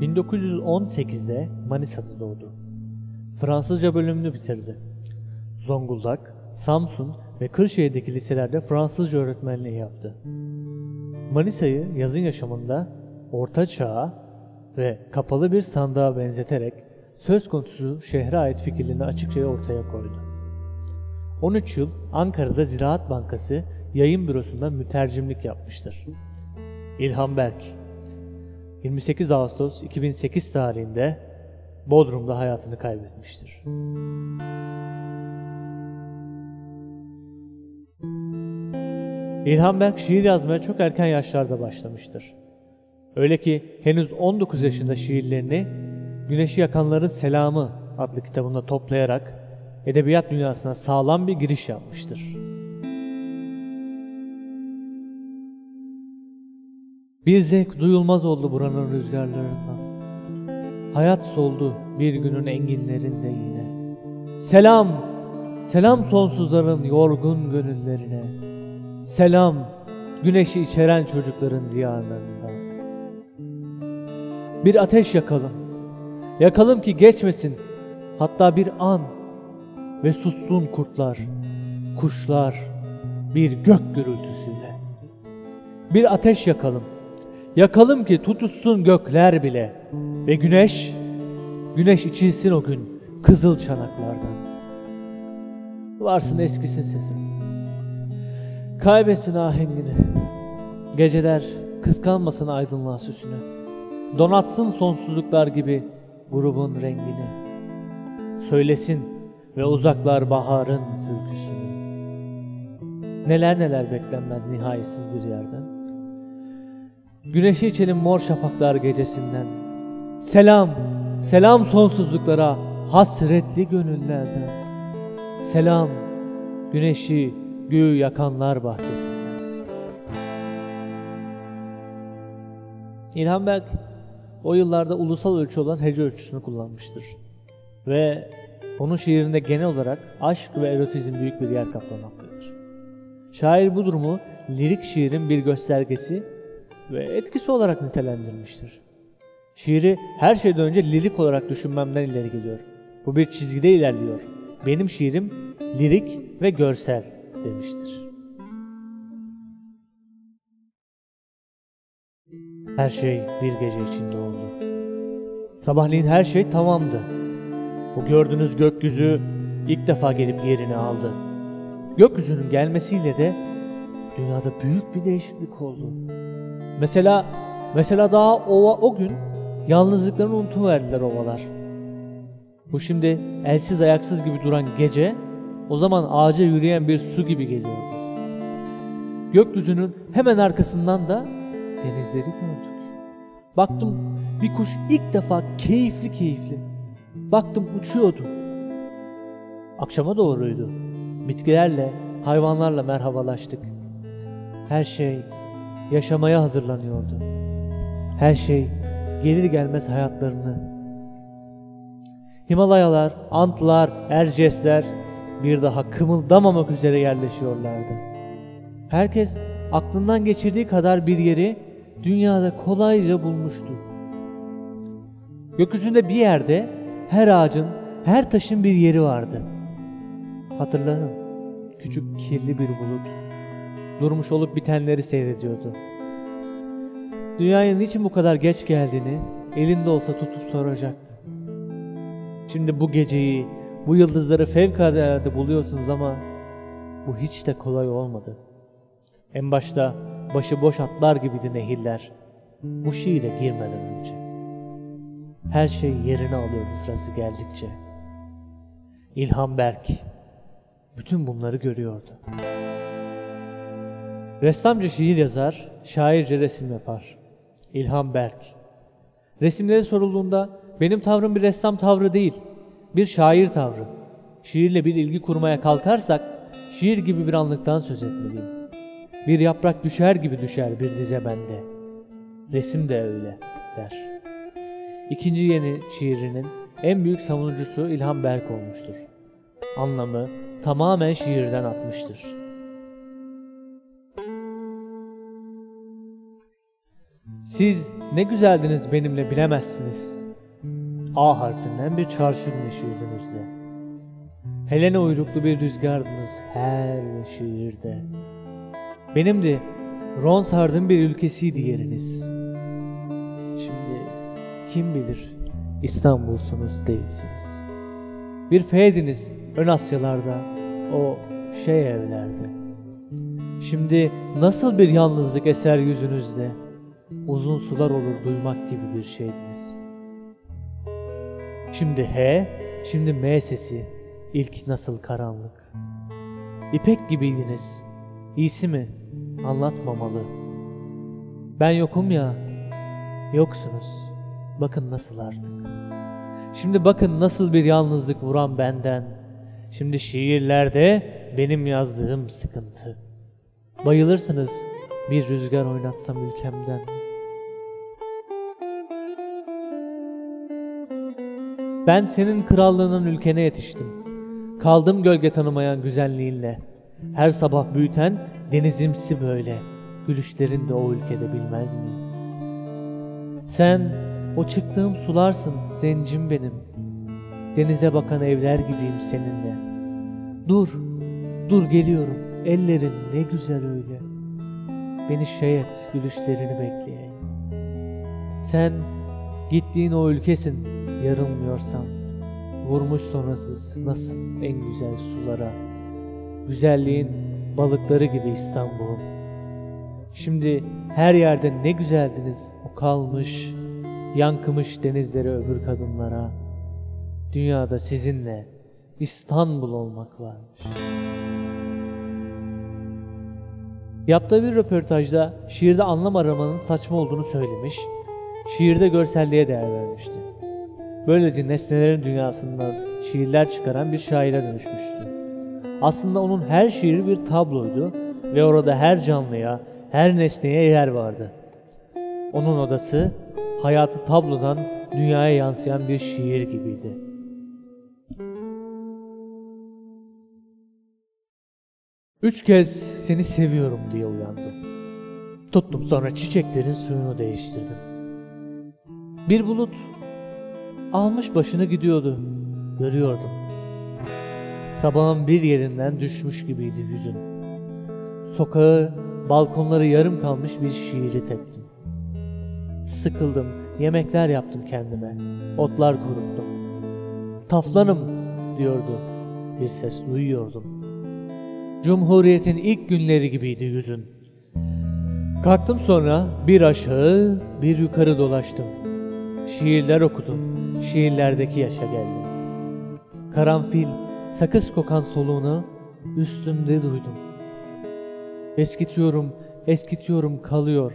1918'de Manisa'da doğdu. Fransızca bölümünü bitirdi. Zonguldak, Samsun ve Kırşehir'deki liselerde Fransızca öğretmenliği yaptı. Manisa'yı yazın yaşamında orta çağa ve kapalı bir sandığa benzeterek söz konusu şehre ait fikirlerini açıkça ortaya koydu. 13 yıl Ankara'da Ziraat Bankası yayın bürosunda mütercimlik yapmıştır. İlhan Berk 28 Ağustos 2008 tarihinde Bodrum'da hayatını kaybetmiştir. İlhan Berk şiir yazmaya çok erken yaşlarda başlamıştır. Öyle ki henüz 19 yaşında şiirlerini Güneşi Yakanların Selamı adlı kitabında toplayarak edebiyat dünyasına sağlam bir giriş yapmıştır. Bir zevk duyulmaz oldu buranın rüzgarlarından. Hayat soldu bir günün enginlerinde yine. Selam, selam sonsuzların yorgun gönüllerine. Selam, güneşi içeren çocukların diyarlarından. Bir ateş yakalım, yakalım ki geçmesin hatta bir an ve sussun kurtlar, kuşlar bir gök gürültüsüyle. Bir ateş yakalım, Yakalım ki tutuşsun gökler bile ve güneş, güneş içilsin o gün kızıl çanaklardan. Varsın eskisin sesim. Kaybetsin ahengini. Geceler kıskanmasın aydınlığa süsünü. Donatsın sonsuzluklar gibi grubun rengini. Söylesin ve uzaklar baharın türküsünü. Neler neler beklenmez nihayetsiz bir yerden. Güneşi içelim mor şafaklar gecesinden. Selam, selam sonsuzluklara hasretli gönüllerden. Selam, güneşi göğü yakanlar bahçesinden. İlhan Berk o yıllarda ulusal ölçü olan hece ölçüsünü kullanmıştır. Ve onun şiirinde genel olarak aşk ve erotizm büyük bir yer kaplamaktadır. Şair bu durumu lirik şiirin bir göstergesi ve etkisi olarak nitelendirmiştir. Şiiri her şeyden önce lirik olarak düşünmemden ileri geliyor. Bu bir çizgide ilerliyor. Benim şiirim lirik ve görsel demiştir. Her şey bir gece içinde oldu. Sabahleyin her şey tamamdı. Bu gördüğünüz gökyüzü ilk defa gelip yerini aldı. Gökyüzünün gelmesiyle de dünyada büyük bir değişiklik oldu. Mesela mesela daha ova o gün yalnızlıklarını unutuverdiler ovalar. Bu şimdi elsiz ayaksız gibi duran gece o zaman ağaca yürüyen bir su gibi geliyordu. Gökyüzünün hemen arkasından da denizleri gördük. Baktım bir kuş ilk defa keyifli keyifli. Baktım uçuyordu. Akşama doğruydu. Bitkilerle, hayvanlarla merhabalaştık. Her şey yaşamaya hazırlanıyordu. Her şey gelir gelmez hayatlarını Himalayalar, Antlar, Ercesler bir daha kımıldamamak üzere yerleşiyorlardı. Herkes aklından geçirdiği kadar bir yeri dünyada kolayca bulmuştu. Gökyüzünde bir yerde her ağacın, her taşın bir yeri vardı. Hatırlarım, küçük kirli bir bulut durmuş olup bitenleri seyrediyordu. Dünyaya niçin bu kadar geç geldiğini elinde olsa tutup soracaktı. Şimdi bu geceyi, bu yıldızları fevkalade buluyorsunuz ama bu hiç de kolay olmadı. En başta başıboş atlar gibiydi nehirler. Bu şiire girmeden önce. Her şey yerine alıyordu sırası geldikçe. İlhan Berk bütün bunları görüyordu. Ressamcı şiir yazar, şairce resim yapar. İlhan Berk. Resimleri sorulduğunda benim tavrım bir ressam tavrı değil, bir şair tavrı. Şiirle bir ilgi kurmaya kalkarsak şiir gibi bir anlıktan söz etmeliyim. Bir yaprak düşer gibi düşer bir dize bende. Resim de öyle der. İkinci yeni şiirinin en büyük savunucusu İlhan Berk olmuştur. Anlamı tamamen şiirden atmıştır. Siz ne güzeldiniz benimle bilemezsiniz. A harfinden bir çarşı güneşi yüzünüzde. Helene uyruklu bir rüzgardınız her şiirde. Benim de Ronsard'ın bir ülkesiydi yeriniz. Şimdi kim bilir İstanbul'sunuz değilsiniz. Bir feydiniz ön Asyalarda o şey evlerde. Şimdi nasıl bir yalnızlık eser yüzünüzde? Uzun sular olur duymak gibi bir şeydiniz. Şimdi H, şimdi M sesi, ilk nasıl karanlık. İpek gibiydiniz, iyisi mi? Anlatmamalı. Ben yokum ya, yoksunuz. Bakın nasıl artık. Şimdi bakın nasıl bir yalnızlık vuran benden. Şimdi şiirlerde benim yazdığım sıkıntı. Bayılırsınız bir rüzgar oynatsam ülkemden. Ben senin krallığının ülkene yetiştim. Kaldım gölge tanımayan güzelliğinle. Her sabah büyüten denizimsi böyle. Gülüşlerin de o ülkede bilmez miyim? Sen o çıktığım sularsın zencim benim. Denize bakan evler gibiyim seninle. Dur, dur geliyorum. Ellerin ne güzel öyle. Beni şey et, gülüşlerini bekleyeyim. Sen gittiğin o ülkesin, yarılmıyorsam. Vurmuş sonrasız nasıl en güzel sulara. Güzelliğin balıkları gibi İstanbul'un. Şimdi her yerde ne güzeldiniz o kalmış, yankımış denizleri öbür kadınlara. Dünyada sizinle İstanbul olmak varmış. Yaptığı bir röportajda şiirde anlam aramanın saçma olduğunu söylemiş, şiirde görselliğe değer vermişti. Böylece nesnelerin dünyasından şiirler çıkaran bir şaire dönüşmüştü. Aslında onun her şiiri bir tabloydu ve orada her canlıya, her nesneye yer vardı. Onun odası hayatı tablodan dünyaya yansıyan bir şiir gibiydi. Üç kez seni seviyorum diye uyandım. Tuttum sonra çiçeklerin suyunu değiştirdim. Bir bulut almış başını gidiyordu. Görüyordum. Sabahın bir yerinden düşmüş gibiydi yüzün. Sokağı, balkonları yarım kalmış bir şiiri teptim. Sıkıldım, yemekler yaptım kendime. Otlar kuruttum. Taflanım diyordu. Bir ses duyuyordum. Cumhuriyetin ilk günleri gibiydi yüzün. Kalktım sonra bir aşağı bir yukarı dolaştım. Şiirler okudum. Şiirlerdeki yaşa geldim. Karanfil, sakız kokan soluğunu üstümde duydum. Eskitiyorum, eskitiyorum kalıyor.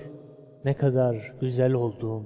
Ne kadar güzel olduğum.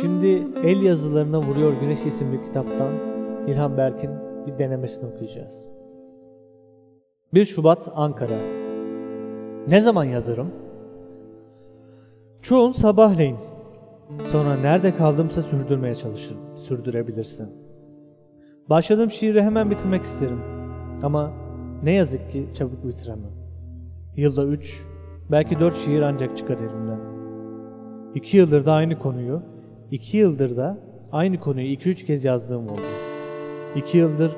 Şimdi El Yazılarına Vuruyor Güneş isimli kitaptan İlhan Berk'in bir denemesini okuyacağız. 1 Şubat Ankara Ne zaman yazarım? Çoğun sabahleyin. Sonra nerede kaldımsa sürdürmeye çalışırım. Sürdürebilirsin. Başladığım şiiri hemen bitirmek isterim. Ama ne yazık ki çabuk bitiremem. Yılda 3, belki 4 şiir ancak çıkar elimden. 2 yıldır da aynı konuyu, 2 yıldır da aynı konuyu 2-3 kez yazdığım oldu. 2 yıldır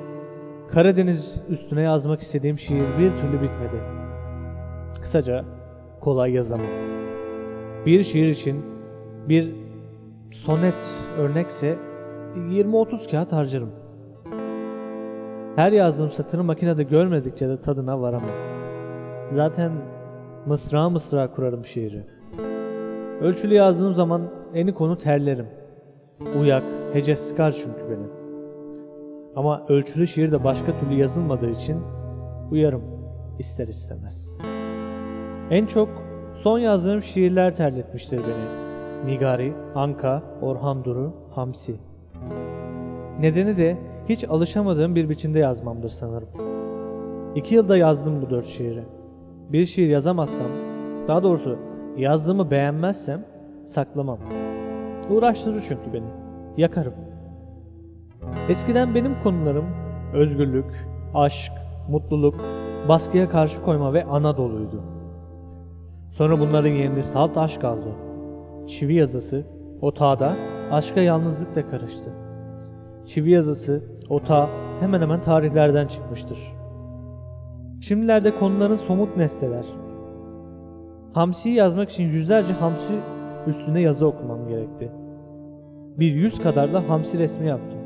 Karadeniz üstüne yazmak istediğim şiir bir türlü bitmedi. Kısaca kolay yazamam. Bir şiir için bir sonet örnekse 20-30 kağıt harcarım. Her yazdığım satırı makinede görmedikçe de tadına varamam. Zaten mısra mısra kurarım şiiri. Ölçülü yazdığım zaman eni konu terlerim. Uyak, hece sıkar çünkü beni. Ama ölçülü şiir de başka türlü yazılmadığı için uyarım ister istemez. En çok son yazdığım şiirler terletmiştir beni. Nigari, Anka, Orhan Duru, Hamsi. Nedeni de hiç alışamadığım bir biçimde yazmamdır sanırım. İki yılda yazdım bu dört şiiri. Bir şiir yazamazsam, daha doğrusu yazdığımı beğenmezsem saklamam. Uğraştırır çünkü beni. Yakarım. Eskiden benim konularım özgürlük, aşk, mutluluk, baskıya karşı koyma ve Anadolu'ydu. Sonra bunların yerini salt aşk aldı. Çivi yazısı, otağda aşka yalnızlık da karıştı. Çivi yazısı, otağı hemen hemen tarihlerden çıkmıştır. Şimdilerde konuların somut nesneler. Hamsi'yi yazmak için yüzlerce hamsi üstüne yazı okumam gerekti. Bir yüz kadar da hamsi resmi yaptım.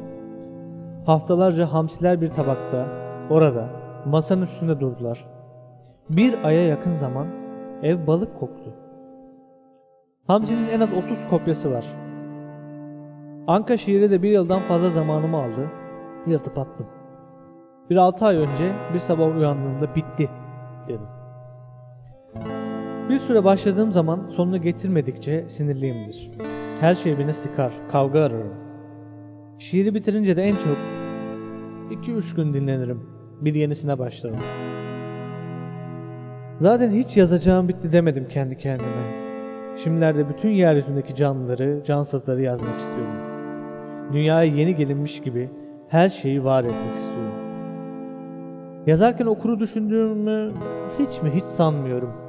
Haftalarca hamsiler bir tabakta, orada, masanın üstünde durdular. Bir aya yakın zaman ev balık koktu. Hamsi'nin en az 30 kopyası var. Anka şiiri de bir yıldan fazla zamanımı aldı. Yırtıp attım. Bir altı ay önce bir sabah uyandığımda bitti dedim. Bir süre başladığım zaman sonunu getirmedikçe sinirliyimdir. Her şey beni sıkar, kavga ararım. Şiiri bitirince de en çok 2-3 gün dinlenirim. Bir yenisine başlarım. Zaten hiç yazacağım bitti demedim kendi kendime. Şimdilerde bütün yeryüzündeki canlıları, cansızları yazmak istiyorum. Dünyaya yeni gelinmiş gibi her şeyi var etmek istiyorum. Yazarken okuru düşündüğümü hiç mi hiç sanmıyorum.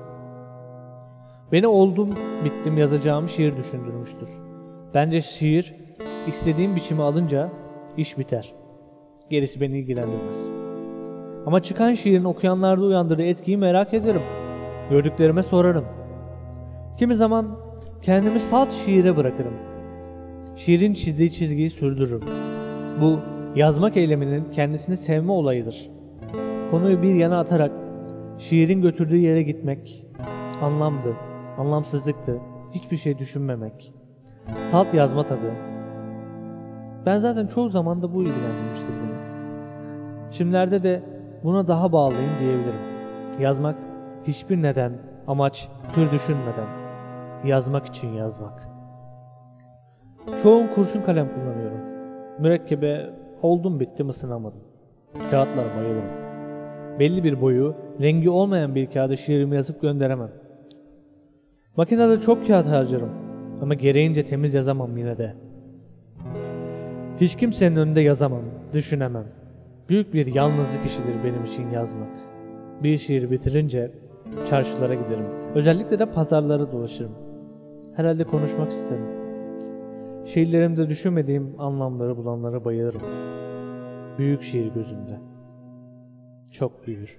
Beni oldum bittim yazacağım şiir düşündürmüştür. Bence şiir istediğim biçimi alınca iş biter. Gerisi beni ilgilendirmez. Ama çıkan şiirin okuyanlarda uyandırdığı etkiyi merak ederim. Gördüklerime sorarım. Kimi zaman kendimi salt şiire bırakırım. Şiirin çizdiği çizgiyi sürdürürüm. Bu yazmak eyleminin kendisini sevme olayıdır. Konuyu bir yana atarak şiirin götürdüğü yere gitmek anlamdı, anlamsızlıktı, hiçbir şey düşünmemek. Salt yazma tadı. Ben zaten çoğu zaman da bu ilgilendirmiştir beni. Şimdilerde de buna daha bağlıyım diyebilirim. Yazmak hiçbir neden, amaç, tür düşünmeden. Yazmak için yazmak. Çoğun kurşun kalem kullanıyorum. Mürekkebe oldum bittim ısınamadım. Kağıtlara bayılırım. Belli bir boyu, rengi olmayan bir kağıda şiirimi yazıp gönderemem. Makinede çok kağıt harcarım ama gereğince temiz yazamam yine de. Hiç kimsenin önünde yazamam, düşünemem. Büyük bir yalnızlık işidir benim için yazmak. Bir şiir bitirince çarşılara giderim. Özellikle de pazarlara dolaşırım. Herhalde konuşmak isterim. Şiirlerimde düşünmediğim anlamları bulanlara bayılırım. Büyük şiir gözümde. Çok büyür.